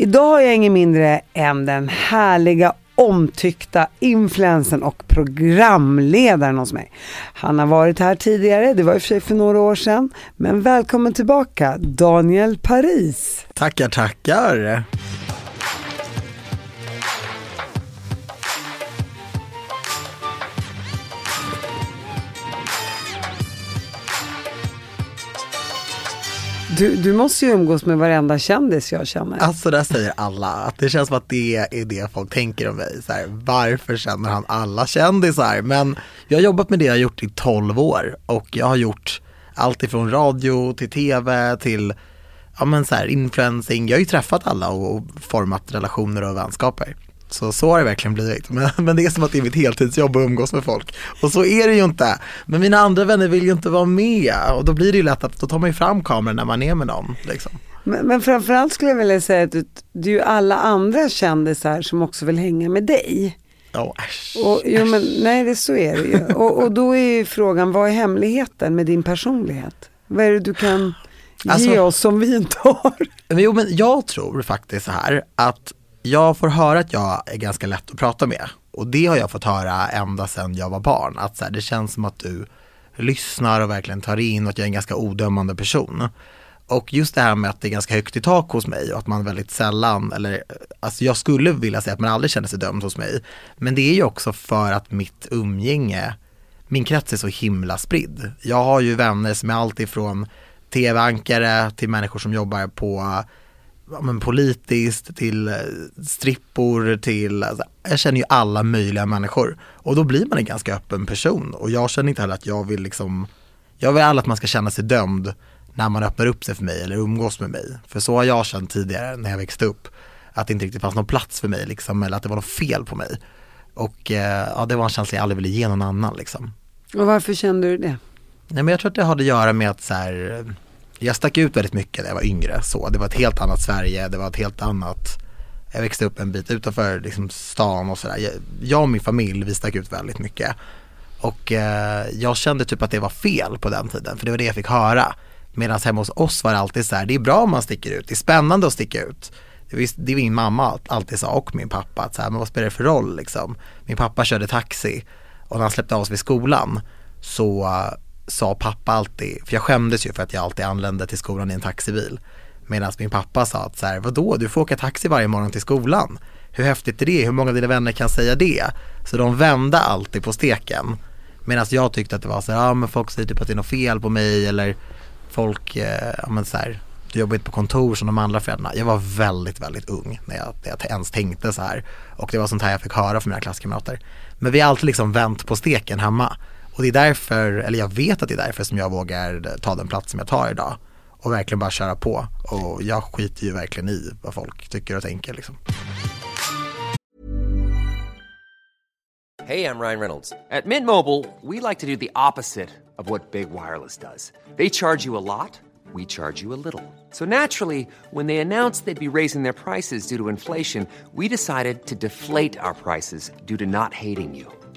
Idag har jag ingen mindre än den härliga omtyckta influensen och programledaren hos mig. Han har varit här tidigare, det var i och för sig för några år sedan. Men välkommen tillbaka, Daniel Paris. Tackar, tackar. Du, du måste ju umgås med varenda kändis jag känner. Alltså det säger alla, att det känns som att det är det folk tänker om mig. Så här, varför känner han alla kändisar? Men jag har jobbat med det jag har gjort i 12 år och jag har gjort allt ifrån radio till tv till ja, men så här, influencing. Jag har ju träffat alla och format relationer och vänskaper. Så så har det verkligen blivit. Men, men det är som att det är mitt heltidsjobb att umgås med folk. Och så är det ju inte. Men mina andra vänner vill ju inte vara med och då blir det ju lätt att då tar man ju fram kameran när man är med någon. Liksom. Men, men framförallt skulle jag vilja säga att du, det är ju alla andra kändisar som också vill hänga med dig. Oh, äsch, och, jo, men, nej, det, så är det ju. Och, och då är ju frågan, vad är hemligheten med din personlighet? Vad är det du kan ge alltså, oss som vi inte har? Men, jo, men jag tror faktiskt så här att jag får höra att jag är ganska lätt att prata med. Och det har jag fått höra ända sedan jag var barn. Att så här, det känns som att du lyssnar och verkligen tar in och att jag är en ganska odömande person. Och just det här med att det är ganska högt i tak hos mig och att man väldigt sällan, eller alltså jag skulle vilja säga att man aldrig känner sig dömd hos mig. Men det är ju också för att mitt umgänge, min krets är så himla spridd. Jag har ju vänner som är alltifrån tv-ankare till människor som jobbar på ja, men politiskt, till eh, strippor, till, alltså, jag känner ju alla möjliga människor. Och då blir man en ganska öppen person och jag känner inte heller att jag vill liksom, jag vill aldrig att man ska känna sig dömd när man öppnar upp sig för mig eller umgås med mig. För så har jag känt tidigare när jag växte upp, att det inte riktigt fanns någon plats för mig liksom, eller att det var något fel på mig. Och eh, ja, det var en känsla jag aldrig ville ge någon annan liksom. Och varför kände du det? Nej men jag tror att det hade att göra med att så här, jag stack ut väldigt mycket när jag var yngre. Så det var ett helt annat Sverige, det var ett helt annat jag växte upp en bit utanför liksom, stan och sådär. Jag och min familj, vi stack ut väldigt mycket. Och eh, jag kände typ att det var fel på den tiden, för det var det jag fick höra. Medan hemma hos oss var det alltid så här, det är bra om man sticker ut, det är spännande att sticka ut. Det var, det min mamma alltid sa och min pappa, att så här, men vad spelar det för roll liksom? Min pappa körde taxi och när han släppte av oss vid skolan så sa pappa alltid, för jag skämdes ju för att jag alltid anlände till skolan i en taxibil. Medan min pappa sa att så här, vadå, du får åka taxi varje morgon till skolan. Hur häftigt är det? Hur många av dina vänner kan säga det? Så de vände alltid på steken. Medan jag tyckte att det var så här, ja men folk säger typ att det är något fel på mig eller folk, eh, ja men så här, du jobbar inte på kontor som de andra föräldrarna. Jag var väldigt, väldigt ung när jag, när jag ens tänkte så här. Och det var sånt här jag fick höra från mina klasskamrater. Men vi har alltid liksom vänt på steken hemma. Och det är därför, eller jag vet att det är därför som jag vågar ta den plats som jag tar idag. Och verkligen bara köra på. Och jag skiter ju verkligen i vad folk tycker och tänker liksom. Hej, jag Ryan Reynolds. På Midmobile we like to do the opposite of what Big Wireless does. They charge you a lot, we charge you a little. So naturally, when they announced they'd be raising their prices due to inflation, we decided to deflate our prices due to not hating you.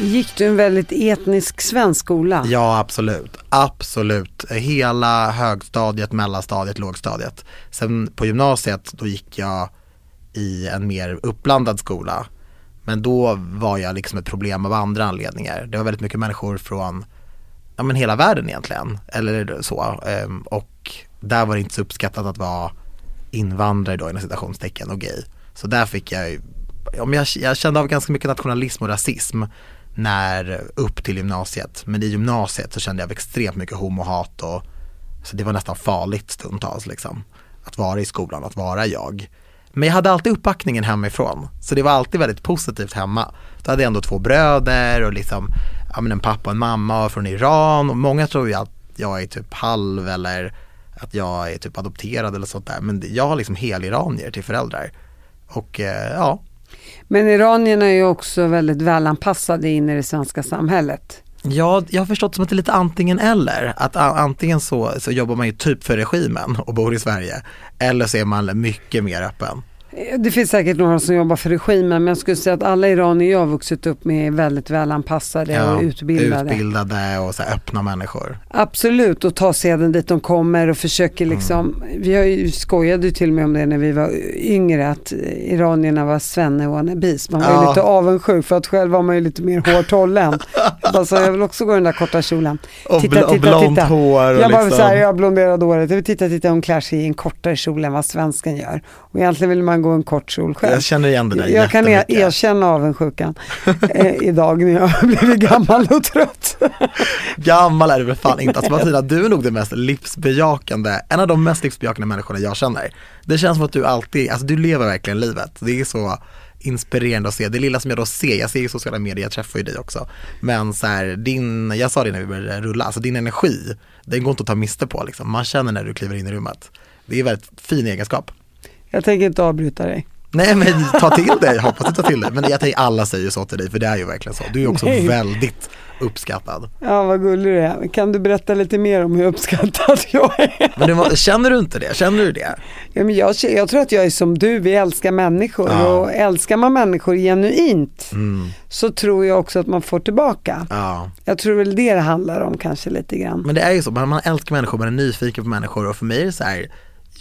Gick du en väldigt etnisk svensk skola? Ja, absolut. Absolut. Hela högstadiet, mellanstadiet, lågstadiet. Sen på gymnasiet, då gick jag i en mer uppblandad skola. Men då var jag liksom ett problem av andra anledningar. Det var väldigt mycket människor från ja, men hela världen egentligen. Eller så. Ehm, och där var det inte så uppskattat att vara invandrare då inom citationstecken och gay. Så där fick jag, jag, jag kände av ganska mycket nationalism och rasism när upp till gymnasiet. Men i gymnasiet så kände jag extremt mycket homohat och Så det var nästan farligt stundtals liksom. Att vara i skolan, att vara jag. Men jag hade alltid uppbackningen hemifrån. Så det var alltid väldigt positivt hemma. Då hade jag ändå två bröder och liksom, ja men en pappa och en mamma från Iran och många tror ju att jag är typ halv eller att jag är typ adopterad eller sånt där. Men jag har liksom heliranier till föräldrar. Och eh, ja. Men iranierna är ju också väldigt välanpassade in i det svenska samhället. Ja, jag har förstått som att det är lite antingen eller. Att antingen så, så jobbar man ju typ för regimen och bor i Sverige. Eller så är man mycket mer öppen. Det finns säkert några som jobbar för regimen men jag skulle säga att alla iranier jag har vuxit upp med är väldigt välanpassade ja, och utbildade. Utbildade och så öppna människor. Absolut och ta seden dit de kommer och försöker mm. liksom, mm. vi har ju skojade till och med om det när vi var yngre att iranierna var svenne wannabes. Man var ja. ju lite avundsjuk för att själv var man ju lite mer hårt hållen. alltså, jag vill också gå i den där korta kjolen. Och, titta, titta, och blont titta. hår. Och jag bara liksom. så här, jag blonderade håret. Jag vill titta, titta, hon klär sig i en kortare kjol än vad svensken gör. Och egentligen vill man gå en kort kjol själv. Jag känner igen det där Jag kan er, erkänna avundsjukan eh, idag när jag har blivit gammal och trött. gammal är du väl fan inte. Alltså Martina, du är nog den mest livsbejakande, en av de mest livsbejakande människorna jag känner. Det känns som att du alltid, alltså du lever verkligen livet. Det är så inspirerande att se. Det lilla som jag då ser, jag ser ju sociala medier, jag träffar ju dig också. Men så här, din, jag sa det när vi började rulla, alltså din energi, den går inte att ta miste på liksom. Man känner när du kliver in i rummet. Det är en väldigt fin egenskap. Jag tänker inte avbryta dig. Nej men ta till dig, hoppas du tar till dig. Men jag tänker alla säger så till dig för det är ju verkligen så. Du är också Nej. väldigt uppskattad. Ja vad gullig du är. Kan du berätta lite mer om hur uppskattad jag är? Men du, känner du inte det? Känner du det? Ja, men jag, jag tror att jag är som du, vi älskar människor ja. och älskar man människor genuint mm. så tror jag också att man får tillbaka. Ja. Jag tror väl det det handlar om kanske lite grann. Men det är ju så, man älskar människor, man är nyfiken på människor och för mig är det så här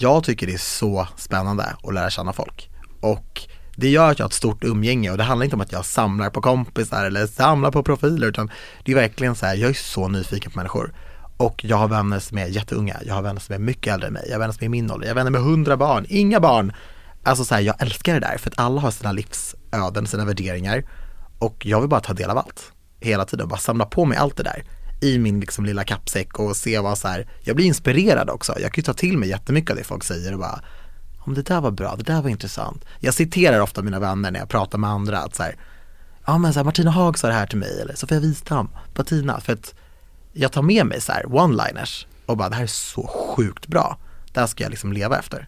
jag tycker det är så spännande att lära känna folk. Och det gör att jag har ett stort umgänge och det handlar inte om att jag samlar på kompisar eller samlar på profiler utan det är verkligen så här, jag är så nyfiken på människor. Och jag har vänner som är jätteunga, jag har vänner som är mycket äldre än mig, jag har vänner som är min ålder, jag har vänner med hundra barn, inga barn. Alltså så här, jag älskar det där för att alla har sina livsöden, sina värderingar och jag vill bara ta del av allt hela tiden, bara samla på mig allt det där i min liksom lilla kappsäck och se vad så här, jag blir inspirerad också. Jag kan ju ta till mig jättemycket av det folk säger och bara, om det där var bra, det där var intressant. Jag citerar ofta mina vänner när jag pratar med andra att så här, ja men så här, Martina Haag sa det här till mig eller Sofia Wistam, Martina, för att jag tar med mig så här one-liners och bara det här är så sjukt bra. Det här ska jag liksom leva efter.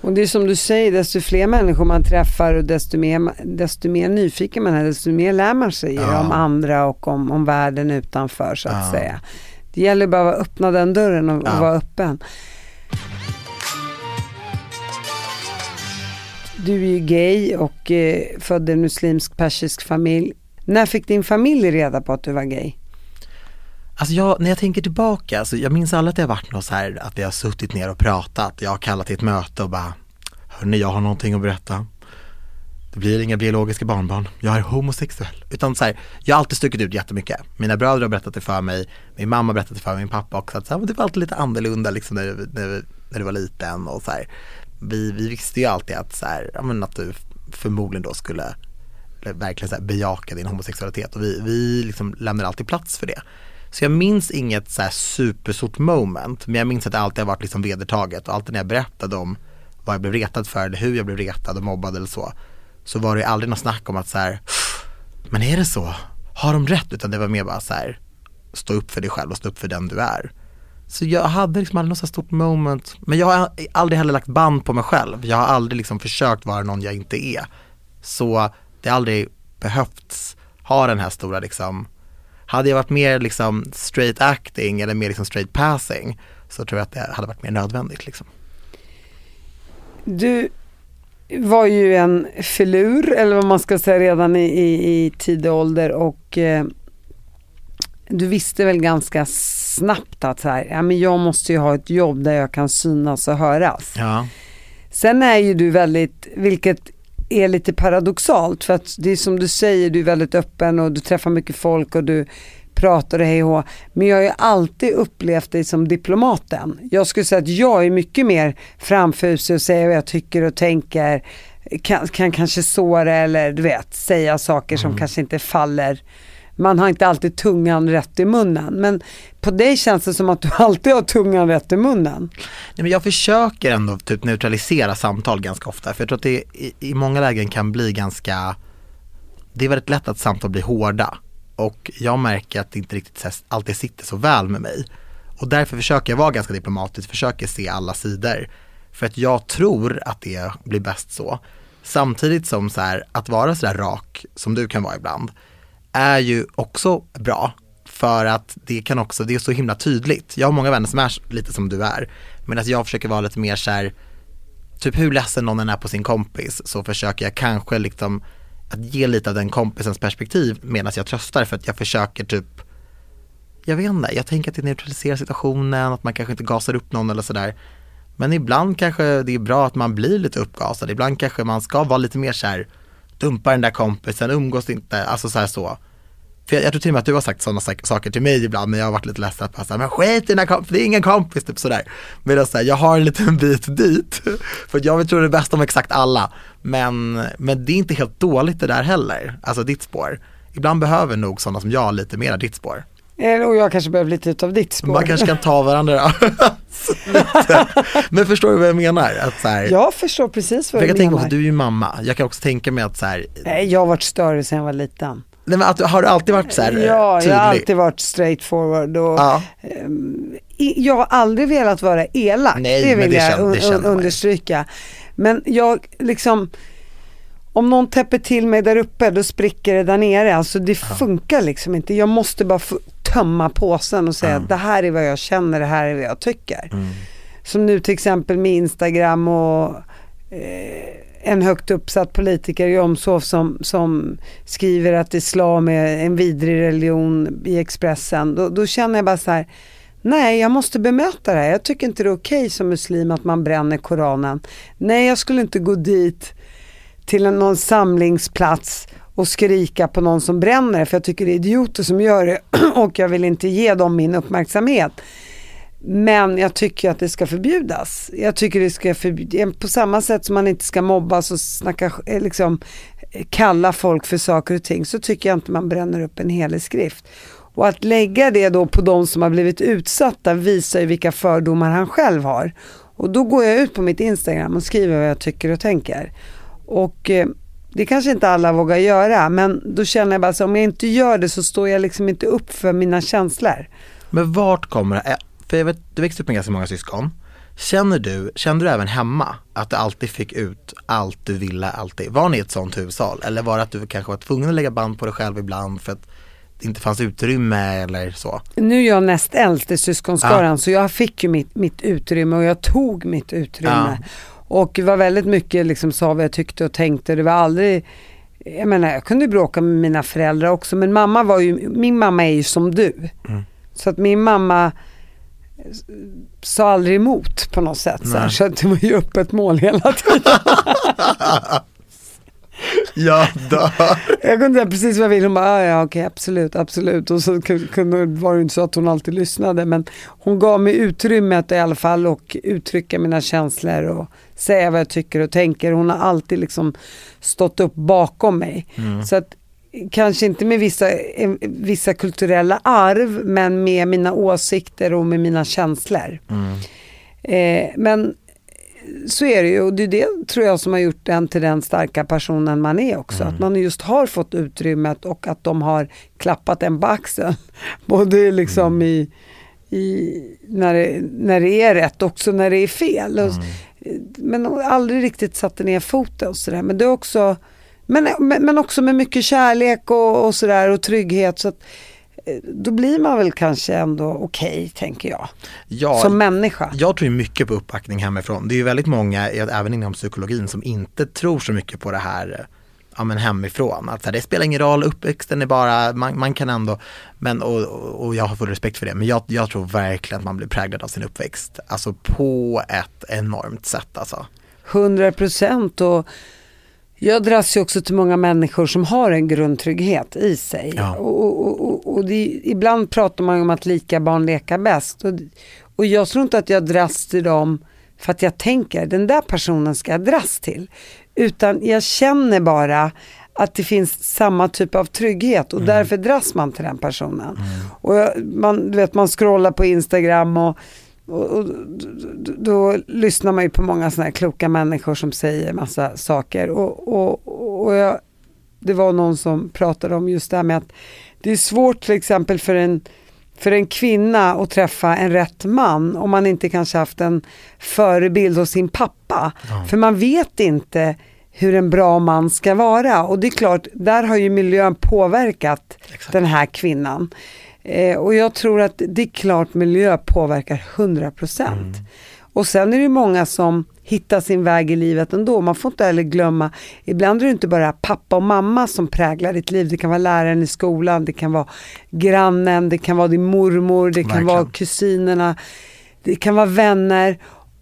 Och det är som du säger, desto fler människor man träffar och desto mer, desto mer nyfiken man är, desto mer lär man sig ja. om andra och om, om världen utanför så att ja. säga. Det gäller bara att öppna den dörren och, ja. och vara öppen. Du är ju gay och eh, född i en muslimsk persisk familj. När fick din familj reda på att du var gay? Alltså jag, när jag tänker tillbaka, alltså jag minns aldrig att det har varit något så här att vi har suttit ner och pratat. Jag har kallat till ett möte och bara, hörni jag har någonting att berätta. Det blir inga biologiska barnbarn, jag är homosexuell. Utan så här, jag har alltid stuckit ut jättemycket. Mina bröder har berättat det för mig, min mamma har berättat det för mig, min pappa också. Att så här, det var alltid lite annorlunda liksom när, när, när du var liten och så här. Vi, vi visste ju alltid att, så här, ja, men att du förmodligen då skulle verkligen så här, bejaka din homosexualitet och vi, vi liksom lämnar alltid plats för det. Så jag minns inget så här superstort moment, men jag minns att det alltid har varit liksom vedertaget och alltid när jag berättade om vad jag blev retad för eller hur jag blev retad och mobbad eller så, så var det aldrig något snack om att så här, men är det så? Har de rätt? Utan det var mer bara så här, stå upp för dig själv och stå upp för den du är. Så jag hade liksom aldrig något så stort moment, men jag har aldrig heller lagt band på mig själv. Jag har aldrig liksom försökt vara någon jag inte är. Så det har aldrig behövts ha den här stora liksom hade jag varit mer liksom straight acting eller mer liksom straight passing så tror jag att det hade varit mer nödvändigt. Liksom. Du var ju en filur, eller vad man ska säga, redan i, i, i tidig ålder och eh, du visste väl ganska snabbt att så här, ja, men jag måste ju ha ett jobb där jag kan synas och höras. Ja. Sen är ju du väldigt, vilket är lite paradoxalt för att det är som du säger, du är väldigt öppen och du träffar mycket folk och du pratar och hej och Men jag har ju alltid upplevt dig som diplomaten. Jag skulle säga att jag är mycket mer framfusig och säger vad jag tycker och tänker. Kan, kan kanske såra eller du vet, säga saker som mm. kanske inte faller man har inte alltid tungan rätt i munnen. Men på dig känns det som att du alltid har tungan rätt i munnen. Nej, men jag försöker ändå typ neutralisera samtal ganska ofta för jag tror att det i, i många lägen kan bli ganska, det är väldigt lätt att samtal blir hårda och jag märker att det inte riktigt alltid sitter så väl med mig. Och därför försöker jag vara ganska diplomatisk, försöker se alla sidor. För att jag tror att det blir bäst så. Samtidigt som så här, att vara sådär rak som du kan vara ibland är ju också bra. För att det kan också, det är så himla tydligt. Jag har många vänner som är lite som du är. Medan jag försöker vara lite mer så här, typ hur ledsen någon än är på sin kompis så försöker jag kanske liksom att ge lite av den kompisens perspektiv medan jag tröstar för att jag försöker typ jag vet inte, jag tänker att det neutraliserar situationen, att man kanske inte gasar upp någon eller sådär. Men ibland kanske det är bra att man blir lite uppgasad, ibland kanske man ska vara lite mer så här, dumpa den där kompisen, umgås inte, alltså så här så. För jag, jag tror till och med att du har sagt sådana saker till mig ibland när jag har varit lite ledsen, att säga, men skit i den där kompisen, det är ingen kompis, typ sådär. Medan så här, jag har en liten bit dit, för jag tror det bästa om exakt alla. Men, men det är inte helt dåligt det där heller, alltså ditt spår. Ibland behöver nog sådana som jag lite mer ditt spår. Och jag kanske behöver lite utav ditt spår. Man kanske kan ta varandra Men förstår du vad jag menar? Att så här, jag förstår precis vad du menar. Jag på, du är ju mamma. Jag kan också tänka mig att så här, Nej, jag har varit större sedan jag var liten. Nej, men att, har du alltid varit så här Ja, tydlig? jag har alltid varit straight forward och Ja. i- jag har aldrig velat vara elak. Nej, det vill det jag känner- det känner understryka. Men jag liksom, om någon täpper till mig där uppe då spricker det där nere. Alltså det funkar liksom inte. Jag måste bara tömma påsen och säga att det här är vad jag känner, det här är vad jag tycker. Mm. Som nu till exempel med Instagram och eh, en högt uppsatt politiker i Jomshof som, som skriver att islam är en vidrig religion i Expressen. Då, då känner jag bara så här, nej jag måste bemöta det här. Jag tycker inte det är okej som muslim att man bränner Koranen. Nej jag skulle inte gå dit till en, någon samlingsplats och skrika på någon som bränner för jag tycker det är idioter som gör det och jag vill inte ge dem min uppmärksamhet. Men jag tycker att det ska förbjudas. Jag tycker det ska förbjudas. På samma sätt som man inte ska mobbas och snacka, eh, liksom, eh, kalla folk för saker och ting så tycker jag inte man bränner upp en helig skrift. Och att lägga det då på de som har blivit utsatta visar ju vilka fördomar han själv har. Och då går jag ut på mitt Instagram och skriver vad jag tycker och tänker. Och eh, det kanske inte alla vågar göra men då känner jag bara så om jag inte gör det så står jag liksom inte upp för mina känslor. Men vart kommer det, för jag vet, du växte upp med ganska många syskon. Känner du, kände du även hemma att du alltid fick ut allt du ville alltid? Var ni ett sånt hushåll? Eller var det att du kanske var tvungen att lägga band på dig själv ibland för att det inte fanns utrymme eller så? Nu är jag näst äldst i syskonskaran så jag fick ju mitt, mitt utrymme och jag tog mitt utrymme. Och det var väldigt mycket liksom sa vad jag tyckte och tänkte. Det var aldrig, jag menar jag kunde bråka med mina föräldrar också men mamma var ju, min mamma är ju som du. Så att min mamma sa aldrig emot på något sätt. Så, här, så att det var ju öppet mål hela tiden. Jag dör! Jag kunde säga precis vad jag ville. Hon bara, "Ah, ja okej absolut, absolut. Och så ku- kunde, var det inte så att hon alltid lyssnade. Men hon gav mig utrymme att i alla fall och uttrycka mina känslor och säga vad jag tycker och tänker. Hon har alltid liksom stått upp bakom mig. Så att kanske inte med vissa, eh, vissa kulturella arv men med mina åsikter och med mina känslor. Eh, men så är det ju och det är det tror jag som har gjort den till den starka personen man är också. Att man just har fått utrymmet och att de har klappat en på axeln. Både liksom i, i när, det, när det är rätt också när det är fel. Och, Men de har aldrig riktigt satt ner foten och sådär. Men det är också men, men, också med mycket kärlek och, och sådär och trygghet. Så att, eh, då blir man väl kanske ändå okej, tänker jag. Ja, Som människa. Jag tror mycket på uppbackning hemifrån. Det är ju väldigt många, även inom psykologin, som inte tror så mycket på det här ja, men hemifrån. Att det spelar ingen roll, uppväxten är bara, man, man kan ändå, men, och, och och jag har full respekt för det, men jag, jag tror verkligen att man blir präglad av sin uppväxt. Alltså på ett enormt sätt alltså. 100 procent och jag dras ju också till många människor som har en grundtrygghet i sig. Ja. Och, och, och, och det, ibland pratar man om att lika barn leka bäst. Och, jag tror inte att jag dras till dem för att jag tänker den där personen ska jag dras till. Utan jag känner bara att det finns samma typ av trygghet och därför dras man till den personen. Och jag- man, du vet, man scrollar på Instagram och, och, då, då lyssnar man ju på många sådana här kloka människor som säger massa saker. Och, och, och jag, det var någon som pratade om just det här med att det är svårt till exempel för en, för en kvinna att träffa en rätt man om man inte kanske haft en förebild hos sin pappa. För man vet inte hur en bra man ska vara och det är klart, där har ju miljön påverkat den här kvinnan. Eh, och jag tror att det är klart miljö påverkar 100%. Och sen är det många som hittar sin väg i livet ändå. Man får inte heller glömma, ibland är det inte bara pappa och mamma som präglar ditt liv. Det kan vara läraren i skolan, det kan vara grannen, det kan vara din mormor, det kan Verkligen. vara kusinerna, det kan vara vänner.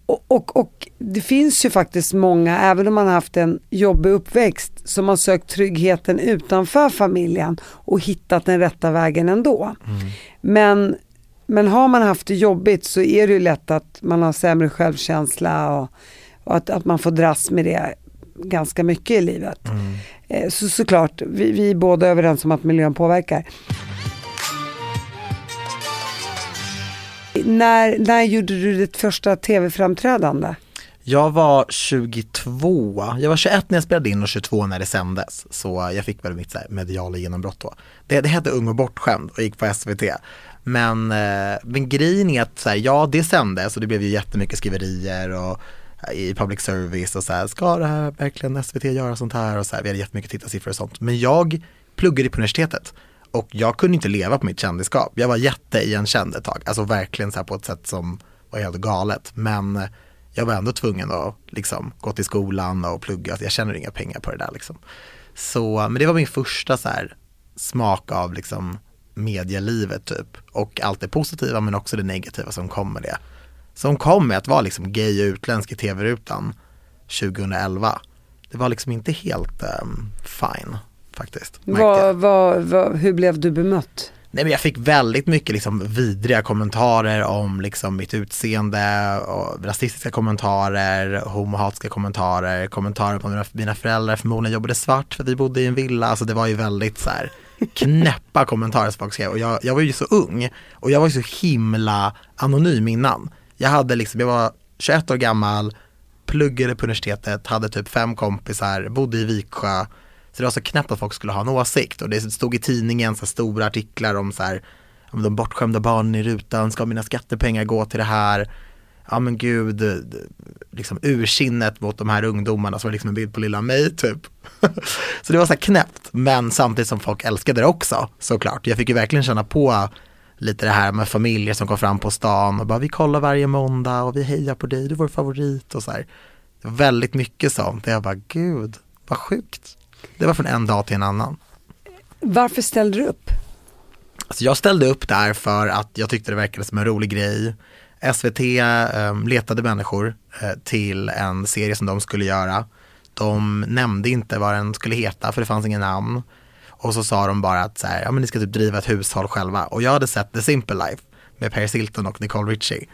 Och, och, och det finns ju faktiskt många, även om man har haft en jobbig uppväxt, som har sökt tryggheten utanför familjen och hittat den rätta vägen ändå. Men, men har man haft det jobbigt så är det ju lätt att man har sämre självkänsla och, och att, att man får dras med det ganska mycket i livet. Eh, Så såklart, vi, vi är båda överens om att miljön påverkar. När, när gjorde du ditt första tv-framträdande? Jag var 22, jag var 21 när jag spelade in och 22 när det sändes. Så jag fick väl mitt så här, mediala genombrott då. Det, det hette Ung och bortskämd och gick på SVT. Men, eh, men grejen är att så här, ja det sändes och det blev ju jättemycket skriverier och eh, i public service och så här, ska det här verkligen SVT göra sånt här och så här, vi hade jättemycket tittarsiffror och sånt. Men jag pluggade på universitetet och jag kunde inte leva på mitt kändisskap. Jag var jätteigenkänd ett tag, alltså verkligen så här på ett sätt som var helt galet. Men eh, jag var ändå tvungen att liksom gå till skolan och plugga, jag tjänar inga pengar på det där liksom. Så, men det var min första så här smak av liksom medielivet typ. Och allt det positiva men också det negativa som kom med det. Som kom med att vara liksom gay och utländsk i tv-rutan 2011. Det var liksom inte helt um, fine faktiskt. Vad, vad, vad, hur blev du bemött? Nej men jag fick väldigt mycket liksom vidriga kommentarer om liksom mitt utseende och rasistiska kommentarer, homohatiska kommentarer, kommentarer på mina, mina föräldrar förmodligen jobbade svart för vi bodde i en villa. Alltså det var ju väldigt så här knäppa kommentarer som folk skrev och jag, jag var ju så ung och jag var ju så himla anonym innan. Jag hade liksom, jag var 21 år gammal, pluggade på universitetet, hade typ fem kompisar, bodde i Viksjö. Så det var så knäppt att folk skulle ha en åsikt och det stod i tidningen så här stora artiklar om så här, om de bortskämda barnen i rutan, ska mina skattepengar gå till det här? Ja men gud, liksom ursinnet mot de här ungdomarna, som var liksom en bild på lilla mig typ. så det var så här knäppt, men samtidigt som folk älskade det också såklart. Jag fick ju verkligen känna på lite det här med familjer som kom fram på stan och bara vi kollar varje måndag och vi hejar på dig, du är vår favorit och så här. Det var väldigt mycket sånt, jag bara gud, vad sjukt. Det var från en dag till en annan. Varför ställde du upp? Alltså jag ställde upp där för att jag tyckte det verkade som en rolig grej. SVT eh, letade människor eh, till en serie som de skulle göra. De nämnde inte vad den skulle heta för det fanns ingen namn. Och så sa de bara att så här, ja, men ni ska typ driva ett hushåll själva. Och jag hade sett The Simple Life med Paris Hilton och Nicole Richie.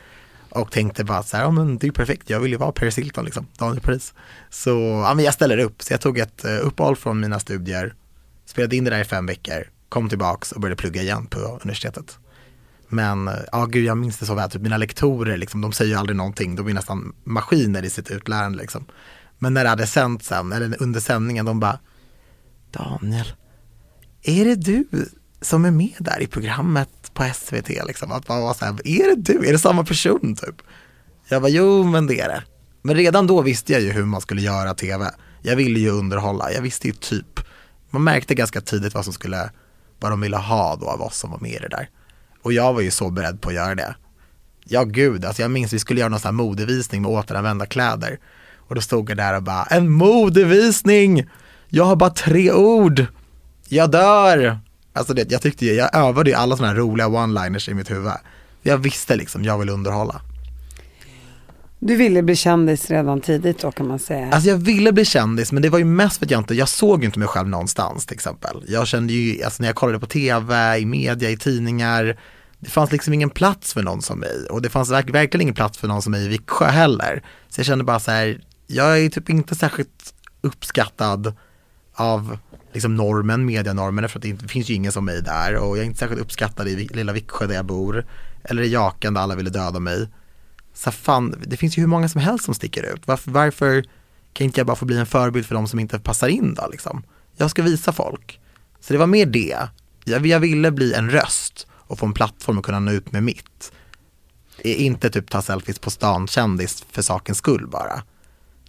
Och tänkte bara så här, ja men det är ju perfekt, jag vill ju vara Paris Hilton liksom, Daniel Paris. Så ja, men jag ställer upp, så jag tog ett eh, uppehåll från mina studier, spelade in det där i fem veckor, kom tillbaks och började plugga igen på universitetet. Men ja, gud jag minns det så väl, typ mina lektorer liksom, de säger ju aldrig någonting, de är nästan maskiner i sitt utlärande liksom. Men när det hade sänt sen, eller under sändningen, de bara Daniel, är det du som är med där i programmet på SVT liksom? Att man var så här, är det du? Är det samma person typ? Jag var jo men det är det. Men redan då visste jag ju hur man skulle göra tv. Jag ville ju underhålla, jag visste ju typ. Man märkte ganska tidigt vad som skulle, vad de ville ha då av oss som var med i det där. Och jag var ju så beredd på att göra det. Ja gud, alltså jag minns vi skulle göra någon sån här modevisning med återanvända kläder. Och då stod jag där och bara, en modevisning! Jag har bara tre ord! Jag dör! Alltså det, jag tyckte ju, jag övade ju alla såna här roliga one-liners i mitt huvud. Jag visste liksom, jag vill underhålla. Du ville bli kändis redan tidigt då kan man säga. Alltså jag ville bli kändis men det var ju mest för att jag inte, jag såg ju inte mig själv någonstans till exempel. Jag kände ju, alltså när jag kollade på tv, i media, i tidningar, det fanns liksom ingen plats för någon som mig och det fanns verk, verkligen ingen plats för någon som mig i Viksjö heller. Så jag kände bara så här, jag är typ inte särskilt uppskattad av liksom normen, medianormen, för att det finns ju ingen som mig där och jag är inte särskilt uppskattad i lilla Viksjö där jag bor. Eller i Jakan där alla ville döda mig. Så fan, det finns ju hur många som helst som sticker ut. Varför, varför kan inte jag bara få bli en förebild för de som inte passar in då liksom? Jag ska visa folk. Så det var mer det. Jag, jag ville bli en röst och få en plattform att kunna nå ut med mitt. Inte typ ta selfies på stan kändis för sakens skull bara.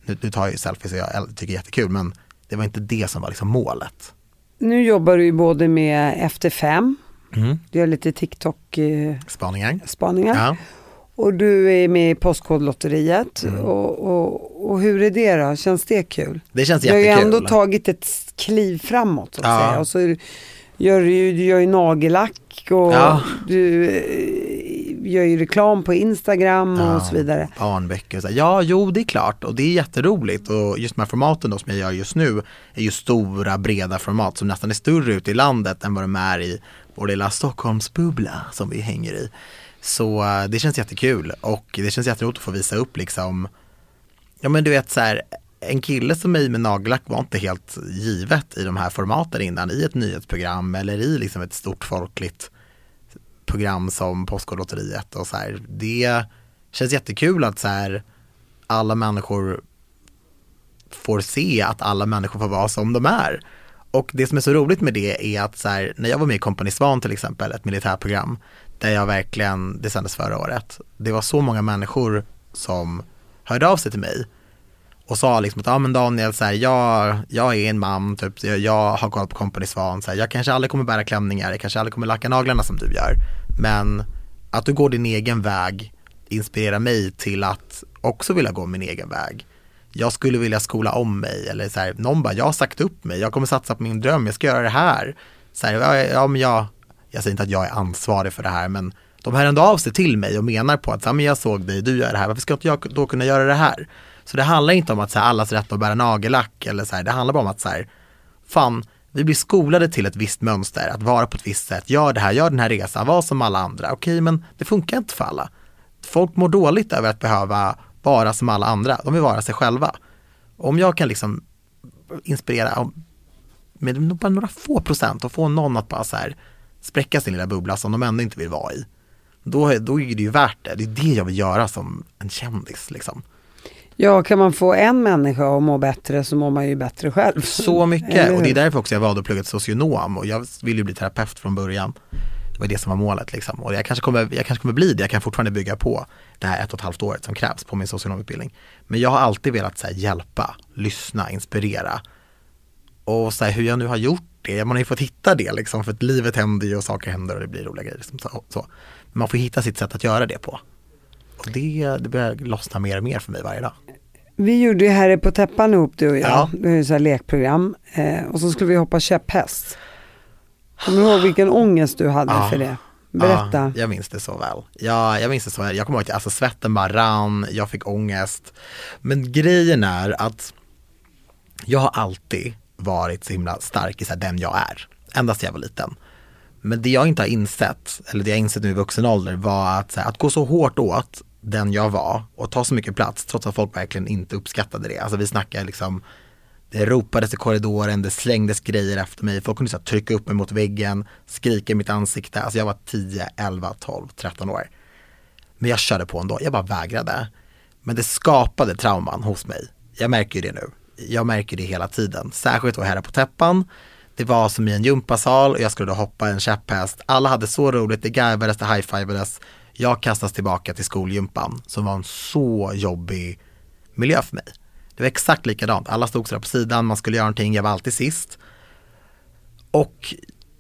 Nu, nu tar jag ju selfies och jag tycker det är jättekul men det var inte det som var liksom målet. Nu jobbar du ju både med Efter fem, Mm. du gör lite TikTok-spaningar. Spaningar. Ja. Och du är med i Postkodlotteriet. Mm. Och, och, och hur är det då? Känns det kul? Det känns Du har ju jättekul. ändå tagit ett kliv framåt så att Ja. säga. Och så gör du, du gör ju nagellack och Ja. du eh, gör ju reklam på Instagram och så vidare. Barnböcker, så ja jo det är klart och det är jätteroligt och just de här formaten då som jag gör just nu är ju stora breda format som nästan är större ute i landet än vad de är i vår lilla Stockholmsbubbla som vi hänger i. Så eh, det känns jättekul och det känns jätteroligt att få visa upp liksom, ja men du vet så här, en kille som mig med nagellack var inte helt givet i de här formaten innan, i ett nyhetsprogram eller i liksom ett stort folkligt program som Postkodlotteriet och så här. Det känns jättekul att så här, alla människor får se att alla människor får vara som de är. Och det som är så roligt med det är att så här, när jag var med i Kompani Svan till exempel, ett militärprogram, där jag verkligen, det sändes förra året, det var så många människor som hörde av sig till mig och sa liksom att, ja men Daniel, så här, jag, jag är en man, typ, jag, jag har kollat på Company Svan, så här, jag kanske aldrig kommer bära klänningar, jag kanske aldrig kommer lacka naglarna som du gör, men att du går din egen väg inspirerar mig till att också vilja gå min egen väg. Jag skulle vilja skola om mig eller så här, någon bara, jag har sagt upp mig, jag kommer satsa på min dröm, jag ska göra det här. Så här ja, men jag, jag säger inte att jag är ansvarig för det här, men de hör ändå av sig till mig och menar på att, ja, men jag såg dig, du gör det här, varför ska inte jag då kunna göra det här? Så det handlar inte om att så här, allas rätt att bära nagellack eller så här, det handlar bara om att så här, fan, vi blir skolade till ett visst mönster, att vara på ett visst sätt, gör det här, gör den här resan, var som alla andra. Okej, men det funkar inte för alla. Folk mår dåligt över att behöva vara som alla andra, de vill vara sig själva. Om jag kan liksom inspirera med bara några få procent och få någon att bara så här spräcka sin lilla bubbla som de ändå inte vill vara i. Då, då är det ju värt det. Det är det jag vill göra som en kändis liksom. Ja, kan man få en människa att må bättre så mår man ju bättre själv. Så mycket och det är därför också jag valde att plugga till socionom och jag ville ju bli terapeut från början. Det var det som var målet liksom. Och jag kanske, kommer, jag kanske kommer bli det, jag kan fortfarande bygga på det här ett och ett halvt året som krävs på min socionomutbildning. Men jag har alltid velat här, hjälpa, lyssna, inspirera. Och så här, hur jag nu har gjort det, man har ju fått hitta det liksom, för att livet händer ju och saker händer och det blir roliga grejer. Liksom, så, så. Men man får hitta sitt sätt att göra det på. Och det, det börjar lossna mer och mer för mig varje dag. Vi gjorde ju Herre på täppan ihop du och jag. Ja. Det är ju så här lekprogram. Eh, och så skulle vi hoppa käpphäst. Kommer du ihåg vilken ångest du hade Ja. för det? Berätta. Ja, jag minns det så väl. Ja, jag minns det så väl. Jag kommer ihåg att alltså, svetten bara rann, jag fick ångest. Men grejen är att jag har alltid varit så himla stark i så här, den jag är. Ända sedan jag var liten. Men det jag inte har insett, eller det jag insett nu i vuxen ålder var att, här, att gå så hårt åt den jag var och ta så mycket plats trots att folk verkligen inte uppskattade det. Alltså vi snackar liksom det ropades i korridoren, det slängdes grejer efter mig, folk kunde så här, trycka upp mig mot väggen, skrika i mitt ansikte. Alltså jag var 10, 11, 12, 13 år. Men jag körde på ändå, jag bara vägrade. Men det skapade trauman hos mig. Jag märker ju det nu. Jag märker det hela tiden, särskilt då här på täppan. Det var som i en gympasal och jag skulle då hoppa en käpphäst. Alla hade så roligt, det garvades, det high-fivades. Jag kastas tillbaka till skolgympan som var en så jobbig miljö för mig. Det var exakt likadant, alla stod sådär på sidan, man skulle göra någonting, jag var alltid sist. Och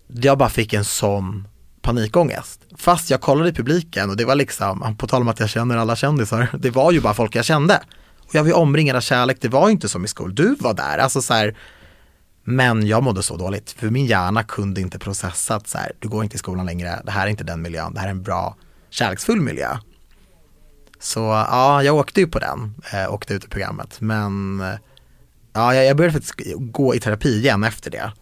jag bara fick en sån panikångest. Fast jag kollade i publiken och det var liksom, på tal om att jag känner alla kändisar, det var ju bara folk jag kände. Och jag var ju omringad av kärlek, det var ju inte som i skolan, du var där, alltså så här, Men jag mådde så dåligt, för min hjärna kunde inte processa att så här, du går inte i skolan längre, det här är inte den miljön, det här är en bra, kärleksfull miljö. Så ja, jag åkte ju på den, eh, åkte ut i programmet, men eh, ja, jag började faktiskt gå i terapi igen efter det.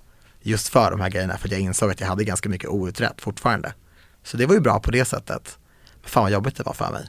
Just för de här grejerna, för jag insåg att jag hade ganska mycket outrätt fortfarande. Så det var ju bra på det sättet. Men fan vad jobbigt det var för mig.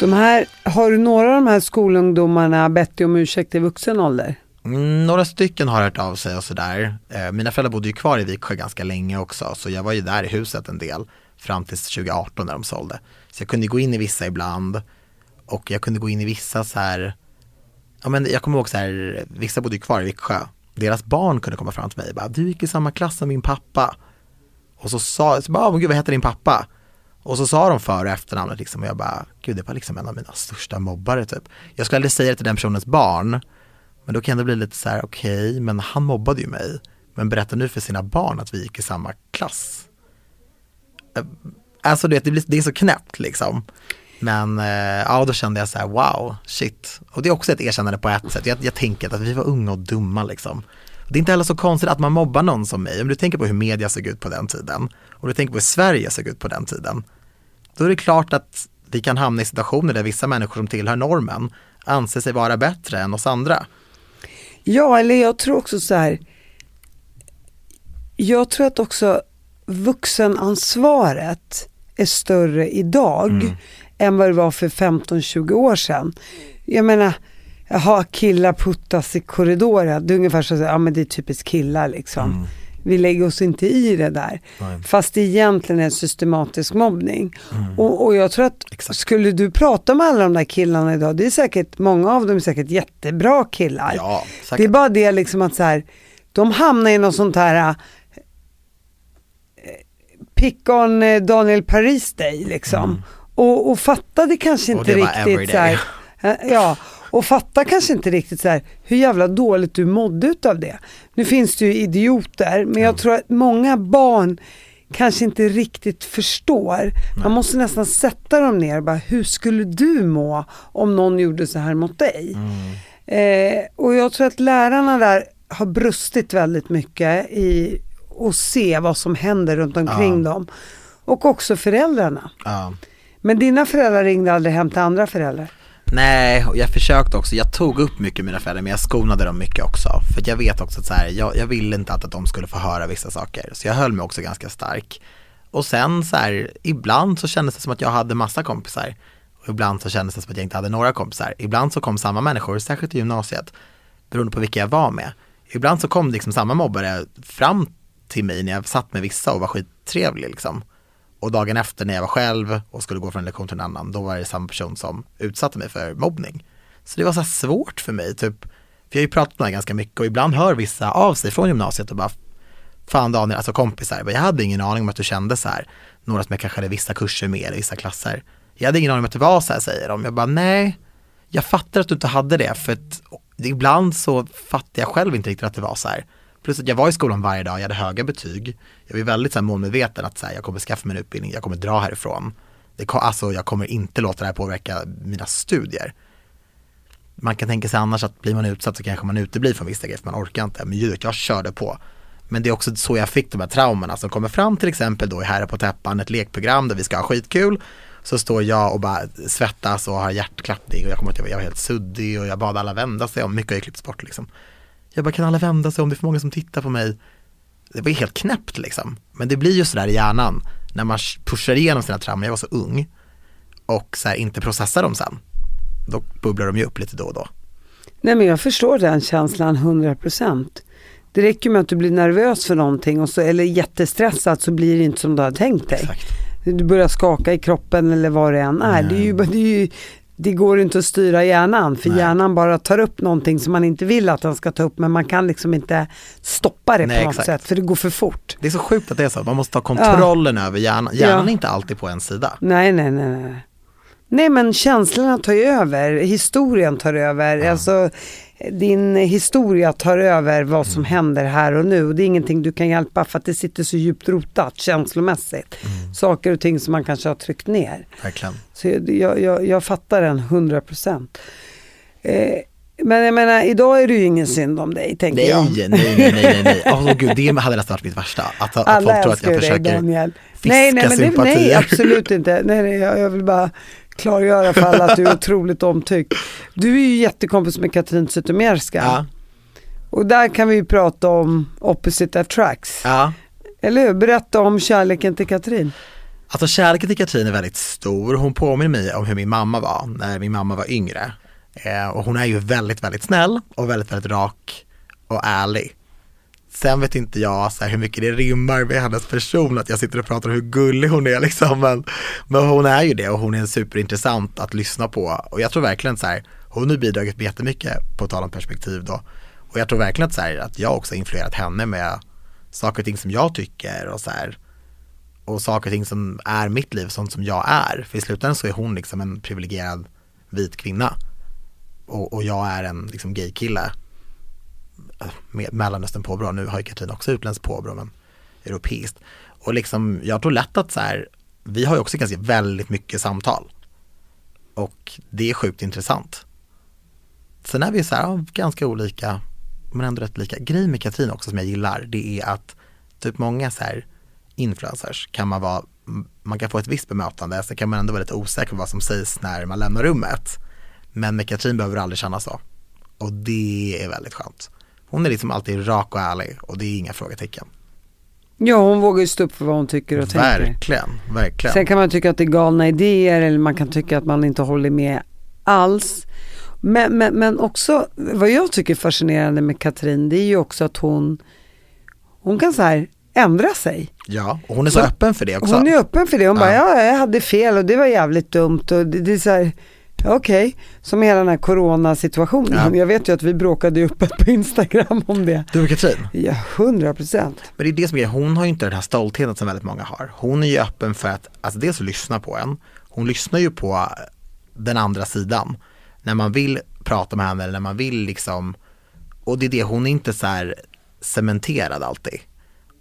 De här, har du några av de här skolungdomarna bett dig om ursäkt i vuxen ålder? Mm, några stycken har hört av sig och sådär. Eh, mina föräldrar bodde ju kvar i Viksjö ganska länge också, så jag var ju där i huset en del fram till 2018 när de sålde. Så jag kunde gå in i vissa ibland och jag kunde gå in i vissa så här, ja men jag kommer ihåg så här, vissa bodde ju kvar i Viksjö. Deras barn kunde komma fram till mig och bara, du gick i samma klass som min pappa. Och så sa, jag, så bara, oh, gud vad heter din pappa? Och så sa de för och efternamnet liksom och jag bara, gud det var liksom en av mina största mobbare typ. Jag skulle aldrig säga det till den personens barn, men då kan det bli lite så här, okej, okay, men han mobbade ju mig. Men berätta nu för sina barn att vi gick i samma klass. Eh, alltså Alltså vet, det, blir, det är så knäppt liksom. Men eh, ja, då kände jag så här, wow, shit. Och det är också ett erkännande på ett sätt. Jag, jag tänker att vi var unga och dumma liksom. Det är inte heller så konstigt att man mobbar någon som mig. Om du tänker på hur media såg ut på den tiden och du tänker på hur Sverige såg ut på den tiden. Då är det klart att vi kan hamna i situationer där vissa människor som tillhör normen anser sig vara bättre än oss andra. Ja, eller jag tror också så här. Jag tror att också vuxenansvaret är större idag mm. än vad det var för 15-20 år sedan. Jag menar, jaha, killar puttas i korridoren, det är ungefär så att ja men det är typiskt killar liksom. Mm. Vi lägger oss inte i det där. Nej. Fast det egentligen är systematisk mobbning. Mm. Och, och, jag tror att Exakt. skulle du prata med alla de där killarna idag, det är säkert, många av dem är säkert jättebra killar. Ja, det är bara det liksom att så här, de hamnar i något sånt här pick on eh, Daniel Paris Day liksom. Mm. Och, och fattade kanske inte riktigt så här, eh, ja, och fatta kanske inte riktigt så här, hur jävla dåligt du mådde utav det. Nu finns det ju idioter, men jag tror att många barn kanske inte riktigt förstår. Man måste nästan sätta dem ner och bara, hur skulle du må om någon gjorde så här mot dig? Mm. Eh, och jag tror att lärarna där har brustit väldigt mycket i och se vad som händer runt omkring ja. dem. Och också föräldrarna. Ja. Men dina föräldrar ringde aldrig hem till andra föräldrar? Nej, och jag försökte också, jag tog upp mycket med mina föräldrar men jag skonade dem mycket också. För jag vet också att så här, jag, jag ville inte att, att de skulle få höra vissa saker. Så jag höll mig också ganska stark. Och sen så här, ibland så kändes det som att jag hade massa kompisar. Och ibland så kändes det som att jag inte hade några kompisar. Ibland så kom samma människor, särskilt i gymnasiet, beroende på vilka jag var med. Ibland så kom liksom samma mobbare fram till mig när jag satt med vissa och var skittrevlig liksom. Och dagen efter när jag var själv och skulle gå från en lektion till en annan, då var det samma person som utsatte mig för mobbning. Så det var så svårt för mig, typ, för jag har ju pratat med det ganska mycket och ibland hör vissa av sig från gymnasiet och bara, fan Daniel, alltså kompisar, jag hade ingen aning om att du kände så här, några som jag kanske hade vissa kurser med eller vissa klasser. Jag hade ingen aning om att det var så här, säger de. Jag bara, nej, jag fattar att du inte hade det, för att ibland så fattar jag själv inte riktigt att det var så här. Plus att jag var i skolan varje dag, jag hade höga betyg. Jag var väldigt så här, målmedveten att så här, jag kommer skaffa mig en utbildning, jag kommer dra härifrån. Det, alltså jag kommer inte låta det här påverka mina studier. Man kan tänka sig annars att blir man utsatt så kanske man uteblir från vissa grejer för man orkar inte. Men ljudet, jag körde på. Men det är också så jag fick de här traumorna som kommer fram till exempel då i Herre på täppan, ett lekprogram där vi ska ha skitkul. Så står jag och bara svettas och har hjärtklappning och jag kommer att jag var helt suddig och jag bad alla vända sig om, mycket har ju klippts bort liksom. Jag bara, kan alla vända sig om det är för många som tittar på mig? Det var helt knäppt liksom. Men det blir ju sådär i hjärnan när man pushar igenom sina trauman, jag var så ung och så här, inte processar dem sen. Då bubblar de ju upp lite då och då. Nej men jag förstår den känslan 100%. Det räcker med att du blir nervös för någonting och så, eller jättestressad så blir det inte som du har tänkt dig. Exakt. Du börjar skaka i kroppen eller vad det än är. Det, är ju, det, är ju, det går inte att styra hjärnan för Nej. hjärnan bara tar upp någonting som man inte vill att den ska ta upp men man kan liksom inte stoppa det Nej, på något exakt. sätt för det går för fort. Det är så sjukt att det är så, man måste ta kontrollen över hjärnan. Hjärnan Ja. är inte alltid på en sida. Nej, nej, nej, nej. Nej men känslorna tar över, historien tar över, alltså din historia tar över vad som händer här och nu och det är ingenting du kan hjälpa för att det sitter så djupt rotat känslomässigt. Saker och ting som man kanske har tryckt ner. Verkligen. Så jag, jag, jag, fattar den 100 procent. Eh, men jag menar, idag är det ju ingen synd om dig, tänker Nej, jag. nej, nej, nej, nej. Åh gud, det hade nästan varit mitt värsta. Att, att Alla folk tror att jag dig försöker Daniel. fiska Nej, nej, men det, nej, sympatier. absolut inte. Nej, nej, jag, jag vill bara klargöra för alla att du är otroligt omtyckt. Du är ju jättekompis med Katrin Zytomierska. Ja, Och där kan vi ju prata om opposite attracts. ja. Eller hur? Berätta om kärleken till Katrin. Alltså kärleken till Katrin är väldigt stor. Hon påminner mig om hur min mamma var när min mamma var yngre. Eh, och hon är ju väldigt, väldigt snäll och väldigt, väldigt rak och ärlig. Sen vet inte jag så här, hur mycket det rimmar med hennes person, att jag sitter och pratar om hur gullig hon är liksom. Men, men hon är ju det och hon är superintressant att lyssna på. Och jag tror verkligen så här, hon har bidragit med jättemycket på tal om perspektiv då. Och jag tror verkligen att, så här, att jag också har influerat henne med saker och ting som jag tycker och så här och saker och ting som är mitt liv, sånt som jag är. För i slutändan så är hon liksom en privilegierad vit kvinna. Och, och jag är en liksom gay-kille Mellanöstern påbrå. Nu har ju Katrin också utländskt påbrå, men europeiskt. Och liksom, jag tror lätt att så här, vi har ju också ganska väldigt mycket samtal. Och det är sjukt intressant. Sen är vi så här, ja, ganska olika, men ändå rätt lika. Grejen med Katrin också som jag gillar, det är att typ många så här influencers kan man vara, man kan få ett visst bemötande, sen kan man ändå vara lite osäker på vad som sägs när man lämnar rummet. Men med Katrin behöver du aldrig känna så. Och det är väldigt skönt. Hon är liksom alltid rak och ärlig och det är inga frågetecken. Ja, hon vågar ju stå upp för vad hon tycker och tänker. Verkligen, verkligen. Sen kan man tycka att det är galna idéer eller man kan tycka att man inte håller med alls. Men, men, men också, vad jag tycker är fascinerande med Katrin, det är ju också att hon, hon kan så här ändra sig. Ja, och hon är så, Så- öppen för det också. Hon är öppen för det. Hon Ja. bara, ja jag hade fel och det var jävligt dumt och det, det är så här, okej, som hela den här coronasituationen. Ja. Jag vet ju att vi bråkade ju öppet på Instagram om det. Du och Katrin, Ja, hundra procent. men det är det som är hon har ju inte den här stoltheten som väldigt många har. Hon är ju öppen för att, alltså dels lyssna på en, hon lyssnar ju på den andra sidan. När man vill prata med henne eller när man vill liksom, och det är det, hon är inte så här cementerad alltid.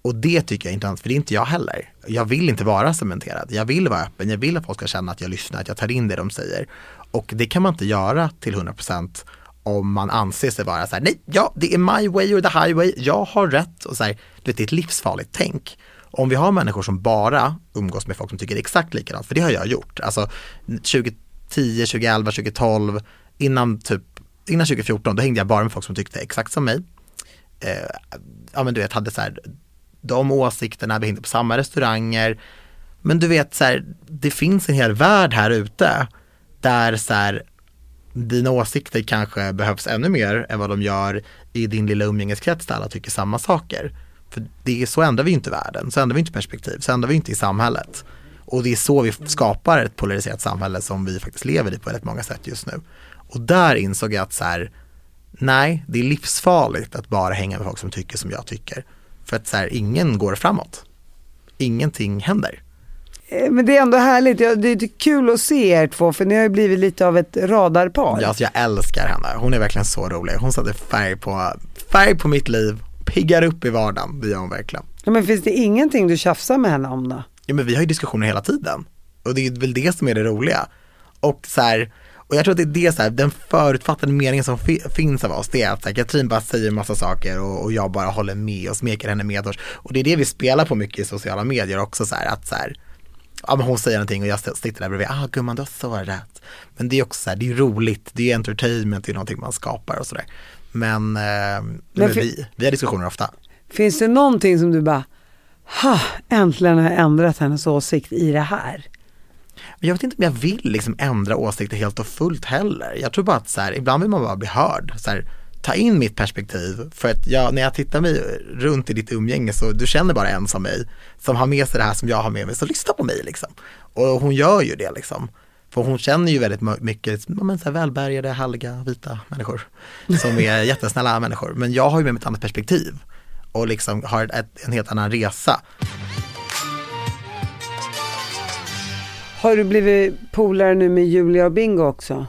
Och det tycker jag inte alls, för det är inte jag heller. Jag vill inte vara cementerad. Jag vill vara öppen, jag vill att folk ska känna att jag lyssnar, att jag tar in det de säger. Och det kan man inte göra till 100% om man anser sig vara så här, nej, ja, det är my way or the highway, jag har rätt. Och så här, du vet, det är ett livsfarligt tänk. Om vi har människor som bara umgås med folk som tycker exakt likadant, för det har jag gjort. Alltså 2010, 2011, 2012, innan typ, innan 2014, då hängde jag bara med folk som tyckte exakt som mig eh, ja men du vet, hade så här, de åsikterna, vi hängde på samma restauranger. Men du vet så här, det finns en hel värld här ute där så här, dina åsikter kanske behövs ännu mer än vad de gör i din lilla umgängeskrets där alla tycker samma saker. För det är så ändrar vi inte världen, så ändrar vi inte perspektiv, så ändrar vi inte i samhället. Och det är så vi skapar ett polariserat samhälle som vi faktiskt lever i på väldigt många sätt just nu. Och där insåg jag att så här, nej, det är livsfarligt att bara hänga med folk som tycker som jag tycker. För att så här, ingen går framåt. Ingenting händer. Eh, Men det är ändå härligt, Ja, det är kul att se er två för ni har ju blivit lite av ett radarpar. Ja, alltså jag älskar henne. Hon är verkligen så rolig. Hon sätter färg på, färg på mitt liv, piggar upp i vardagen. Det gör hon verkligen. Ja, men finns det ingenting du tjafsar med henne om då? Ja, men vi har ju diskussioner hela tiden. Och det är väl det som är det roliga. Och så här, och jag tror att det är det så här, den förutfattade meningen som fi- finns av oss, det är att så här, Katrin bara säger massa saker och, och jag bara håller med och smeker henne medhårs. Och det är det vi spelar på mycket i sociala medier också så här, att så här, ja men hon säger någonting och jag sitter där bredvid, ah gumman du har så rätt. Men det är också så här, det är roligt, det är entertainment, det är någonting man skapar och sådär. Men, eh, men för- vi, vi har diskussioner ofta. Finns det någonting som du bara, ha, äntligen har jag ändrat hennes åsikt i det här? Men jag vet inte om jag vill liksom ändra åsikter helt och fullt heller. Jag tror bara att så här, ibland vill man bara bli hörd. Så här, ta in mitt perspektiv. För att jag, när jag tittar mig runt i ditt umgänge så du känner bara en som mig. Som har med sig det här som jag har med mig. Så lyssna på mig liksom. Och hon gör ju det liksom. För hon känner ju väldigt mycket men, så här, välbärgade, halliga, vita människor. Som är jättesnälla människor. Men jag har ju med mig ett annat perspektiv. Och liksom har ett, en helt annan resa. Har du blivit polare nu med Julia och Bingo också?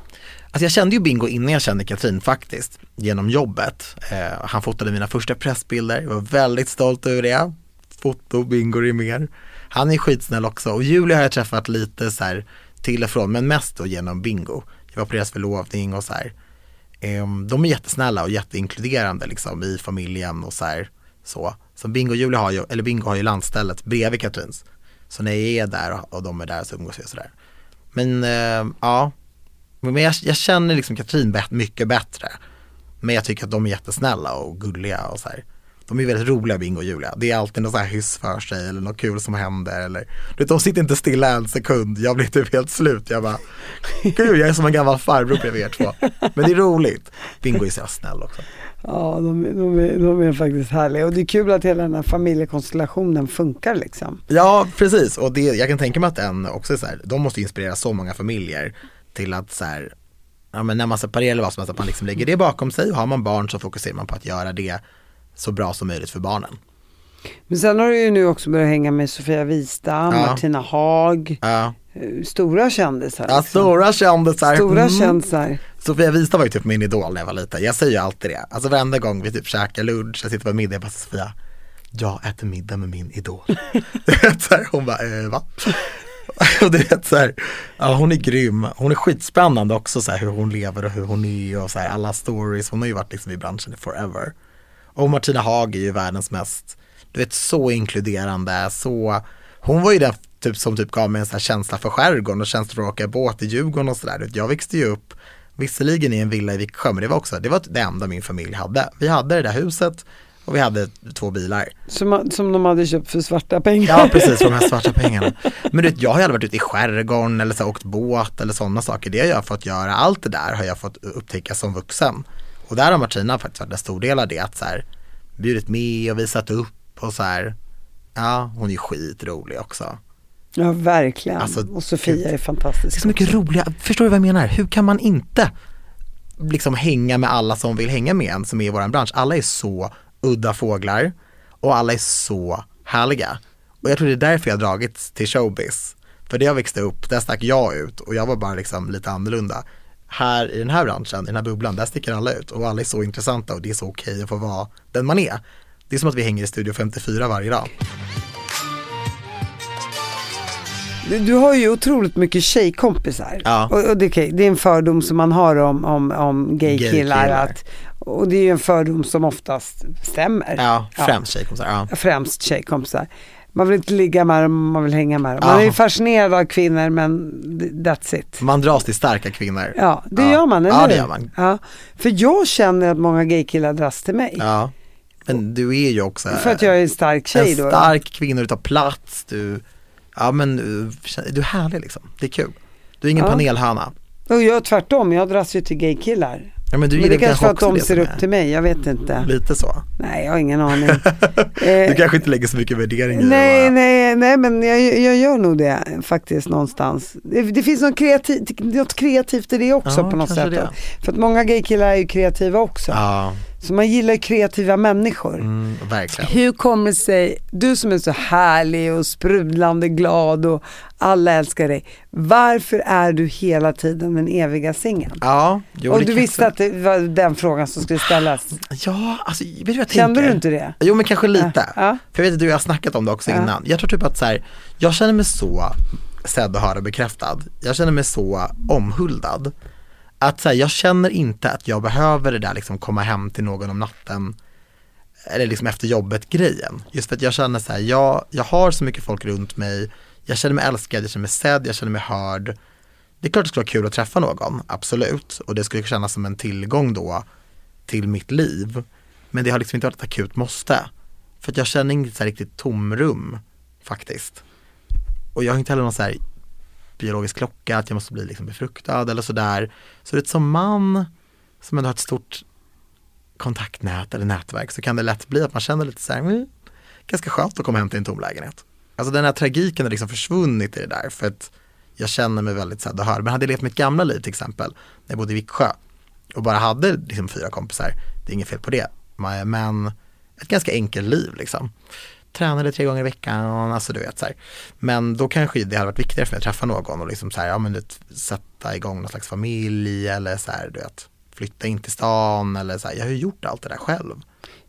Alltså jag kände ju Bingo innan jag kände Katrin faktiskt, genom jobbet. Eh, han fotade mina första pressbilder, jag var väldigt stolt över det. Foto, Bingo är mer. Han är skitsnäll också och Julia har jag träffat lite så här till och från, men mest då genom Bingo. Jag var på deras förlovning och så här. Eh, de är jättesnälla och jätteinkluderande liksom i familjen och så här. Så, så Bingo och Julia har ju, eller Bingo har ju landstället bredvid Katrins. Så när jag är där och de är där så umgås jag sådär. Men eh, ja, men jag, jag känner liksom Katrin mycket bättre. Men jag tycker att de är jättesnälla och gulliga och så här. De är väldigt roliga Bingo och Julia. Det är alltid något så här hyss för sig eller något kul som händer eller du vet, de sitter inte stilla en sekund. Jag blir typ helt slut. Jag bara, gud jag är som en gammal farbror bredvid er två. Men det är roligt. Bingo är så snäll också. Ja, de, de, är, de är faktiskt härliga och det är kul att hela den här familjekonstellationen funkar liksom. Ja, precis och det, jag kan tänka mig att den också är så här, de måste inspirera så många familjer till att så här, ja men när man separerar eller vad som helst, att man liksom lägger det bakom sig och har man barn så fokuserar man på att göra det så bra som möjligt för barnen. Men sen har du ju nu också börjat hänga med Sofia Wistam, ja. Martina Haag, ja. Eh, stora kändisar. Liksom. Ja, stora kändisar. Stora mm. kändisar. Sofia Wistam var ju typ min idol när jag var liten. Jag säger ju alltid det. Alltså varenda gång vi typ käkar lunch, jag sitter på middag, jag bara Sofia, jag äter middag med min idol. hon bara, eh, va? och du vet så här, ja, hon är grym. Hon är skitspännande också så här, hur hon lever och hur hon är och så här, alla stories. Hon har ju varit liksom i branschen forever. Och Martina Haag är ju världens mest, du vet så inkluderande, så hon var ju den typ, som typ gav mig en så här känsla för skärgården och känsla för att åka båt i Djurgården och sådär. Jag växte ju upp Visserligen i en villa i Viksjö, men det var också, det var det enda min familj hade. Vi hade det där huset, och vi hade två bilar. Som, som de hade köpt för svarta pengar? Ja precis, för de här svarta pengarna. Men du vet, jag har aldrig varit ute i skärgården eller så åkt båt eller sådana saker. Det har jag fått göra, allt det där har jag fått upptäcka som vuxen. Och där har Martina faktiskt varit en stor del av det, att så här, bjudit med och visat upp och så här. Ja, hon är skitrolig också. Ja, verkligen. Alltså, och Sofia är fantastisk. Det är så mycket roliga, förstår du vad jag menar? Hur kan man inte liksom hänga med alla som vill hänga med en som är i vår bransch? Alla är så udda fåglar och alla är så härliga. Och jag tror det är därför jag dragits till showbiz. För det jag växte upp, där stack jag ut och jag var bara liksom lite annorlunda. Här i den här branschen, i den här bubblan, där sticker alla ut och alla är så intressanta och det är så okej att få vara den man är. Det är som att vi hänger i Studio 54 varje dag. Du har ju otroligt mycket tjejkompisar. Ja. Och, och det, det, är en fördom som man har om, om, om gaykillar. Gay att, och det är ju en fördom som oftast stämmer. Ja, främst ja. tjejkompisar. Ja. Främst tjejkompisar. Man vill inte ligga med dem, man vill hänga med dem. Man ja. är ju fascinerad av kvinnor men that's it. Man dras till starka kvinnor. Ja, det ja. gör man, eller Ja, det gör man. Ja. För jag känner att många gaykillar dras till mig. Ja. Men du är ju också För att jag är en stark tjej då. En stark då. kvinna, du tar plats, du, ja men du är härlig liksom. Det är kul. Du är ingen ja. panelhöna. Och jag tvärtom, jag dras ju till gaykillar. Ja, men, du men det kanske för att de ser upp till mig, jag vet inte. Lite så? Nej, jag har ingen aning. du kanske inte lägger så mycket värdering i Nej, det, nej, nej, men jag, jag gör nog det faktiskt någonstans. Det, det finns något, kreativ, något kreativt i det också ja, på något sätt. För att många gaykillar är ju kreativa också. Ja. Så man gillar kreativa människor. Mm, verkligen. Hur kommer det sig, du som är så härlig och sprudlande glad och alla älskar dig. Varför är du hela tiden den eviga singeln? Ja, jo, Och du visste att det var den frågan som skulle ställas? Ja, alltså vet du vad jag Kände tänker? du inte det? Jo men kanske lite. Ja. För jag vet att du och jag har snackat om det också ja. innan. Jag tror typ att så här, jag känner mig så sedd och hörd och bekräftad. Jag känner mig så omhuldad att så här, jag känner inte att jag behöver det där liksom komma hem till någon om natten eller liksom efter jobbet grejen. Just för att jag känner så här, jag, jag har så mycket folk runt mig, jag känner mig älskad, jag känner mig sedd, jag känner mig hörd. Det är klart det skulle vara kul att träffa någon, absolut. Och det skulle kännas som en tillgång då till mitt liv. Men det har liksom inte varit ett akut måste. För att jag känner inget så riktigt tomrum faktiskt. Och jag har inte heller någon så här biologisk klocka, att jag måste bli liksom befruktad eller sådär. Så det är som man som ändå har ett stort kontaktnät eller nätverk så kan det lätt bli att man känner lite så här, mm, ganska skönt att komma hem till en tom lägenhet. Alltså den här tragiken har liksom försvunnit i det där för att jag känner mig väldigt så här, hör. Men hade jag levt mitt gamla liv till exempel, när jag bodde i Viksjö och bara hade liksom fyra kompisar, det är inget fel på det, men ett ganska enkelt liv liksom. Tränade tre gånger i veckan, alltså du vet så här. Men då kanske det hade varit viktigare för mig att träffa någon och liksom så här, ja men det, sätta igång någon slags familj eller så här, du vet, flytta in till stan eller så här, jag har ju gjort allt det där själv.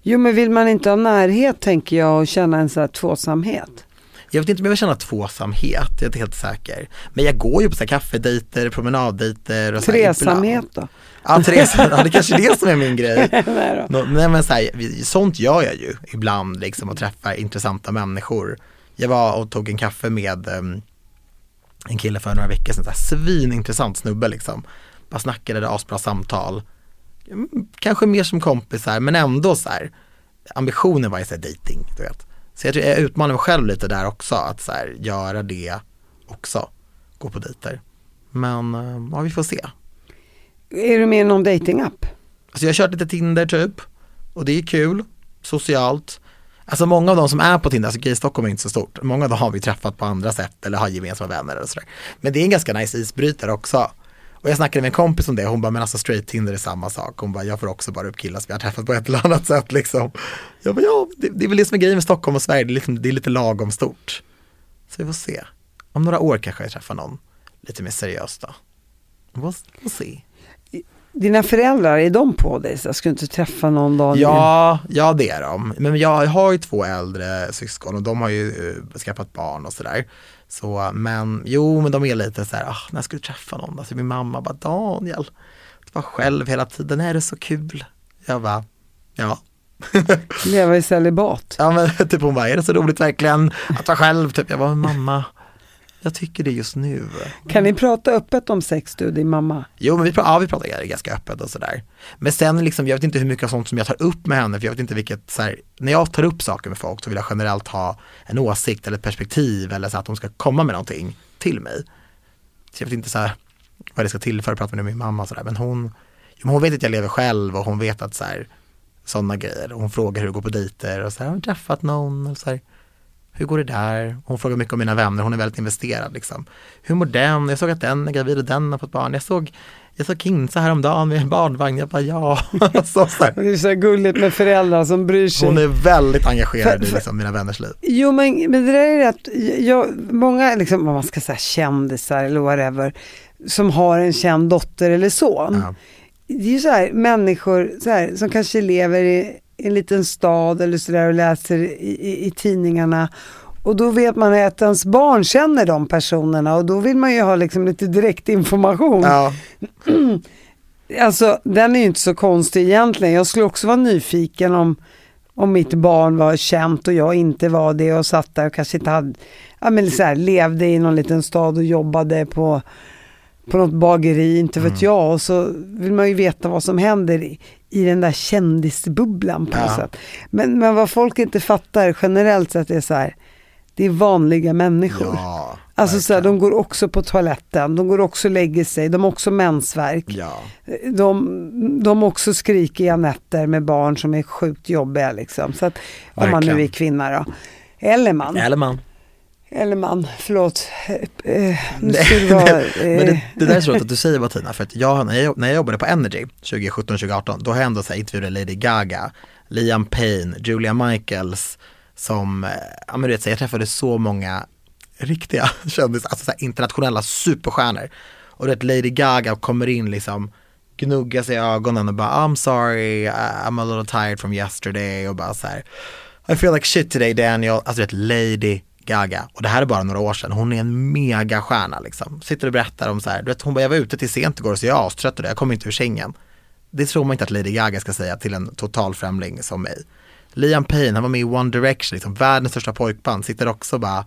Jo men vill man inte ha närhet tänker jag och känna en sån här tvåsamhet? Jag vet inte om jag vill känna tvåsamhet, jag är inte helt säker. Men jag går ju på så här kaffedejter, promenaddejter och Tresamhet då? Ja, ja, det kanske är det som är min grej. nej, Nå, nej men så här, sånt gör jag ju ibland liksom och träffar intressanta människor. Jag var och tog en kaffe med um, en kille för några veckor sedan, så här, svinintressant snubbe liksom. Bara snackade, asbra samtal. Mm, kanske mer som kompisar men ändå så här, ambitionen var ju så här dating, du vet. Så jag tror jag utmanar mig själv lite där också, att så här, göra det också, gå på dejter. Men eh, ja, vi får se. Är du med i någon datingapp? Alltså jag har kört lite Tinder typ, och det är kul, socialt. Alltså många av de som är på Tinder, alltså Gay Stockholm är inte så stort, många av dem har vi träffat på andra sätt eller har gemensamma vänner eller sådär. Men det är en ganska nice isbrytare också. Och jag snackade med en kompis om det, hon bara, men alltså straight Tinder är samma sak. Hon bara, jag får också bara upp killar som jag har träffat på ett eller annat sätt liksom. Jag bara, ja, det, det är väl det som är grejen med Stockholm och Sverige, det är, liksom, det är lite lagom stort. Så vi får se. Om några år kanske jag träffar någon lite mer seriöst då. We'll, we'll see. Dina föräldrar, är de på dig? Så ska du inte träffa någon dag? Ja, ja det är de. Men jag har ju två äldre syskon och de har ju uh, skaffat barn och sådär. Så, men jo, men de är lite så här, ah, när ska du träffa någon? Alltså min mamma bara, Daniel, du var själv hela tiden, är det så kul? Jag bara, ja. Leva i celibat. Ja men typ hon bara, är det så roligt verkligen att vara själv? Typ, jag bara, mamma, jag tycker det just nu. Kan ni prata öppet om sex du din mamma? Jo men vi, ja, vi pratar ganska öppet och sådär. Men sen liksom, jag vet inte hur mycket av sånt som jag tar upp med henne, för jag vet inte vilket, så här, när jag tar upp saker med folk så vill jag generellt ha en åsikt eller ett perspektiv eller så att de ska komma med någonting till mig. Så jag vet inte så här, vad det ska till för att prata med min mamma och sådär, men hon, hon vet att jag lever själv och hon vet att så här, sådana grejer. Hon frågar hur det går på dejter och så här, har du träffat någon? Och så här, hur går det där? Hon frågar mycket om mina vänner, hon är väldigt investerad liksom. Hur mår den? Jag såg att den är gravid och den har fått barn. Jag såg, jag såg Kinsa häromdagen med en barnvagn. Jag bara ja. så, så Det är så gulligt med föräldrar som bryr sig. Hon är väldigt engagerad för, i liksom, mina vänners liv. Jo men, men det där är rätt, jag, många liksom, vad man ska säga kändisar eller whatever, som har en känd dotter eller son. Ja. Det är ju så här människor så här, som kanske lever i en liten stad eller sådär och läser i, i, i, tidningarna. Och då vet man att ens barn känner de personerna och då vill man ju ha liksom lite direkt information. Ja. alltså den är ju inte så konstig egentligen. Jag skulle också vara nyfiken om, om mitt barn var känt och jag inte var det och satt där och kanske inte hade, ja men så här, levde i någon liten stad och jobbade på på något bageri, inte vet mm. jag. Och så vill man ju veta vad som händer i, i den där kändisbubblan på något sätt. Men, men vad folk inte fattar generellt sett är så här, det är vanliga människor. Ja, alltså så här, de går också på toaletten, de går också och lägger sig, de har också mensvärk. Ja. De, de också skrikiga nätter med barn som är sjukt jobbiga liksom. Så att, om man nu är kvinna då. Eller man. Eller man. Eller man, förlåt. Eh, det vara, eh. Men det, det, där är så roligt att du säger Martina, för att jag, när, jag, när jag jobbade på Energy 2017-2018, då har jag ändå så här, intervjuade Lady Gaga, Liam Payne, Julia Michaels, som, eh, ja men du vet, så jag träffade så många riktiga kändisar, alltså så här, internationella superstjärnor. Och du vet, Lady Gaga kommer in liksom, gnuggar sig i ögonen och bara I'm sorry, I'm a little tired from yesterday och bara så här I feel like shit today Daniel, alltså du vet Lady Gaga. Och det här är bara några år sedan. Hon är en megastjärna liksom. Sitter och berättar om så här, du vet hon bara, jag var ute till sent igår så jag är astrött och det, jag kommer inte ur sängen. Det tror man inte att Lady Gaga ska säga till en total främling som mig. Liam Payne, han var med i One Direction, liksom världens största pojkband, sitter också bara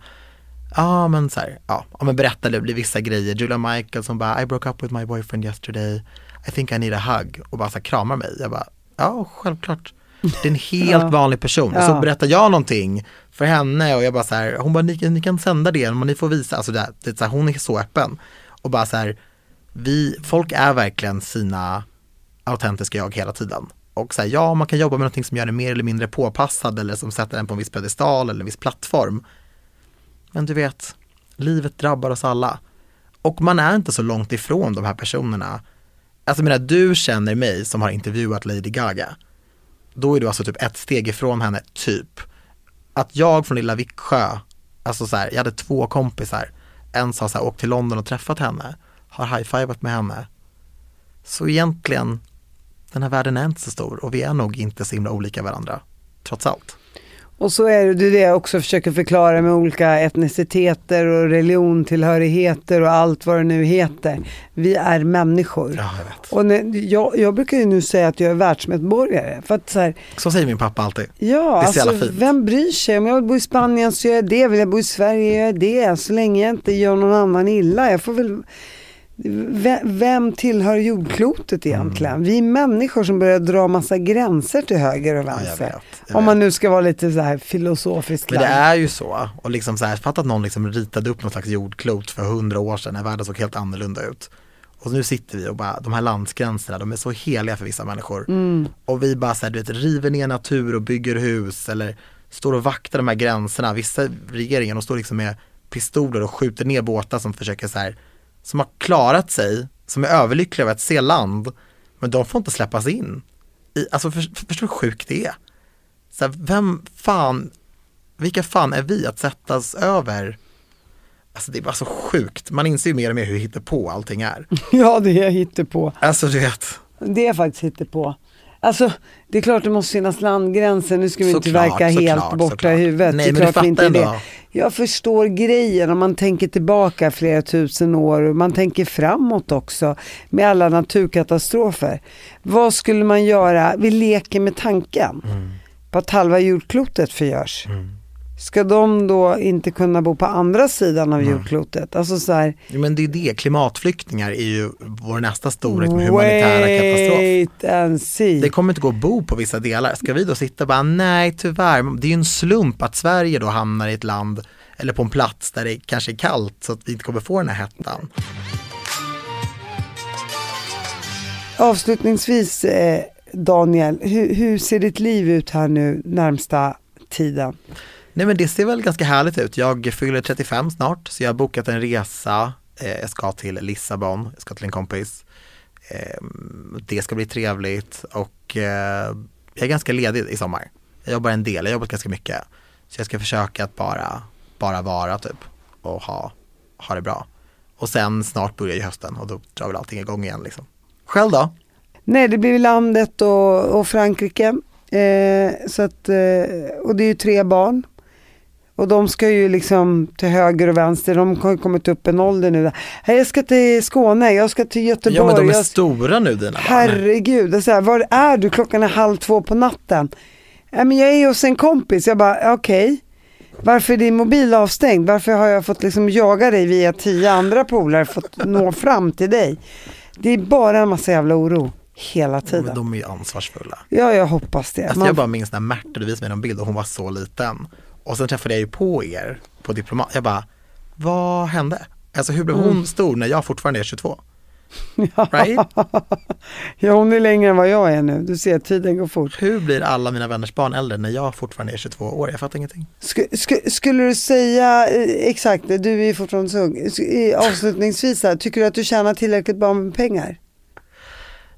Ja men så här, ja, ah, men berättar det blir vissa grejer. Julia Michaels som bara I broke up with my boyfriend yesterday. I think I need a hug och bara så här, kramar mig. Jag bara, ja självklart. Det är en helt ja. vanlig person. Ja. Och så berättar jag någonting för henne och jag bara så här, hon bara, ni, ni kan sända det, men ni får visa, alltså det, det så här, hon är så öppen. Och bara så här, vi, folk är verkligen sina autentiska jag hela tiden. Och så här, ja, man kan jobba med någonting som gör en mer eller mindre påpassad eller som sätter en på en viss pedestal eller en viss plattform. Men du vet, livet drabbar oss alla. Och man är inte så långt ifrån de här personerna. Alltså menar, du känner mig som har intervjuat Lady Gaga. Då är du alltså typ ett steg ifrån henne, typ. Att jag från lilla Viksjö, alltså så här, jag hade två kompisar. En sa så här, åk till London och träffat henne. Har high-fivat med henne. Så egentligen, den här världen är inte så stor och vi är nog inte så himla olika varandra, trots allt. Och så är det det jag också försöker förklara med olika etniciteter och religiontillhörigheter och allt vad det nu heter. Vi är människor. Ja, jag vet. Och när, jag, jag brukar ju nu säga att jag är världsmedborgare. För att så här, Så säger min pappa alltid. ja, alltså vem bryr sig? Om jag vill bo i Spanien så gör jag det. Vill jag bo i Sverige gör jag det. Så länge jag inte gör någon annan illa. Jag får väl... Ve- Vem tillhör jordklotet egentligen? Vi är människor som börjar dra massa gränser till höger och Ja, jag vänster. vet, jag Om man nu ska vara lite så här filosofisk. Men det är ju så. Och liksom så här, fatta att någon liksom ritade upp någon slags jordklot för hundra år sedan när världen såg helt annorlunda ut. Och nu sitter vi och bara, de här landsgränserna, de är så heliga för vissa människor. Och vi bara så här, du vet, river ner natur och bygger hus eller står och vaktar de här gränserna. Vissa regeringar, de står liksom med pistoler och skjuter ner båtar som försöker så här, som har klarat sig, som är överlyckliga över att se land, men de får inte släppas in. I, alltså för, för, förstår hur sjukt det är? Så här, vem fan, vilka fan är vi att sättas över? Alltså det är bara så sjukt, man inser ju mer och mer hur på allting är. Ja, det är hittepå. Alltså du vet, Det är faktiskt hittepå. Alltså, det är klart det måste finnas landgränser. Nu ska vi inte Såklart, verka helt såklart, borta i huvudet. Nej, det är men klart inte fattar det. ändå. Jag förstår grejen om man tänker tillbaka flera tusen år och man tänker framåt också med alla naturkatastrofer. Vad skulle man göra? Vi leker med tanken Mm. på att halva jordklotet förgörs. Ska de då inte kunna bo på andra sidan av Mm. jordklotet? Alltså så här, men det är det, klimatflyktingar är ju vår nästa stora liksom, humanitära katastrof. wait and see. Det kommer inte gå att bo på vissa delar. Ska vi då sitta och bara, nej tyvärr, det är ju en slump att Sverige då hamnar i ett land eller på en plats där det kanske är kallt så att vi inte kommer få den här hettan. Avslutningsvis eh, Daniel, hur, hur ser ditt liv ut här nu närmsta tiden? Nej men det ser väl ganska härligt ut. Jag fyller 35 snart så jag har bokat en resa. Eh, jag ska till Lissabon, jag ska till en kompis. Eh, det ska bli trevligt och eh, jag är ganska ledig i sommar. Jag jobbar en del, jag har jobbat ganska mycket. Så jag ska försöka att bara, bara vara typ och ha, ha det bra. Och sen snart börjar ju hösten och då drar väl allting igång igen liksom. Själv då? Nej, det blir landet och, och Frankrike. Eh, så att, eh, och det är ju tre barn. Och de ska ju liksom till höger och vänster. De har ju kommit upp en ålder nu. Hej, jag ska till Skåne, jag ska till Göteborg. Ja men de är jag... stora nu dina barn. Herregud, så här, var är du? Klockan är halv två på natten. Nej men jag är hos en kompis. Jag bara, okej. Varför är din mobil avstängd? Varför har jag fått liksom jaga dig via tio andra polare fått nå fram till dig? Det är bara en massa jävla oro hela Men tiden. de är ju ansvarsfulla. Ja, jag hoppas det. Alltså Man- jag bara minns när Märta du visade mig någon bild och hon var så liten. Och sen träffade jag ju på er på Diplomat. Jag bara, vad hände? Alltså hur blev hon Mm. stor när jag fortfarande är 22? Right? ja, hon är längre än vad jag är nu. Du ser, tiden går fort. Hur blir alla mina vänners barn äldre när jag fortfarande är 22 år? Jag fattar ingenting. Sk sk skulle du säga, eh, exakt, du är fortfarande så ung. Eh, Avslutningsvis, här, tycker du att du tjänar tillräckligt bra med pengar?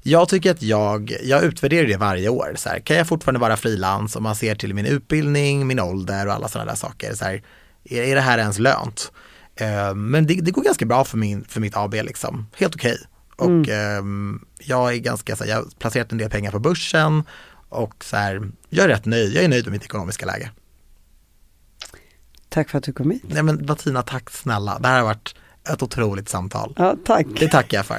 Jag tycker att jag, jag utvärderar det varje år. Så här, kan jag fortfarande vara frilans om man ser till min utbildning, min ålder och alla sådana där saker. Så här, är, är det här ens lönt? Eh, men det, det går ganska bra för, min, för mitt AB liksom. Helt okej. Och ehm, jag är ganska, så här, jag har placerat en del pengar på börsen och så här, jag är rätt nöjd. Jag är nöjd med mitt ekonomiska läge. Tack för att du kom hit. Nej men Bettina, tack snälla. Det här har varit ett otroligt samtal. Ja, tack. Det tackar jag för.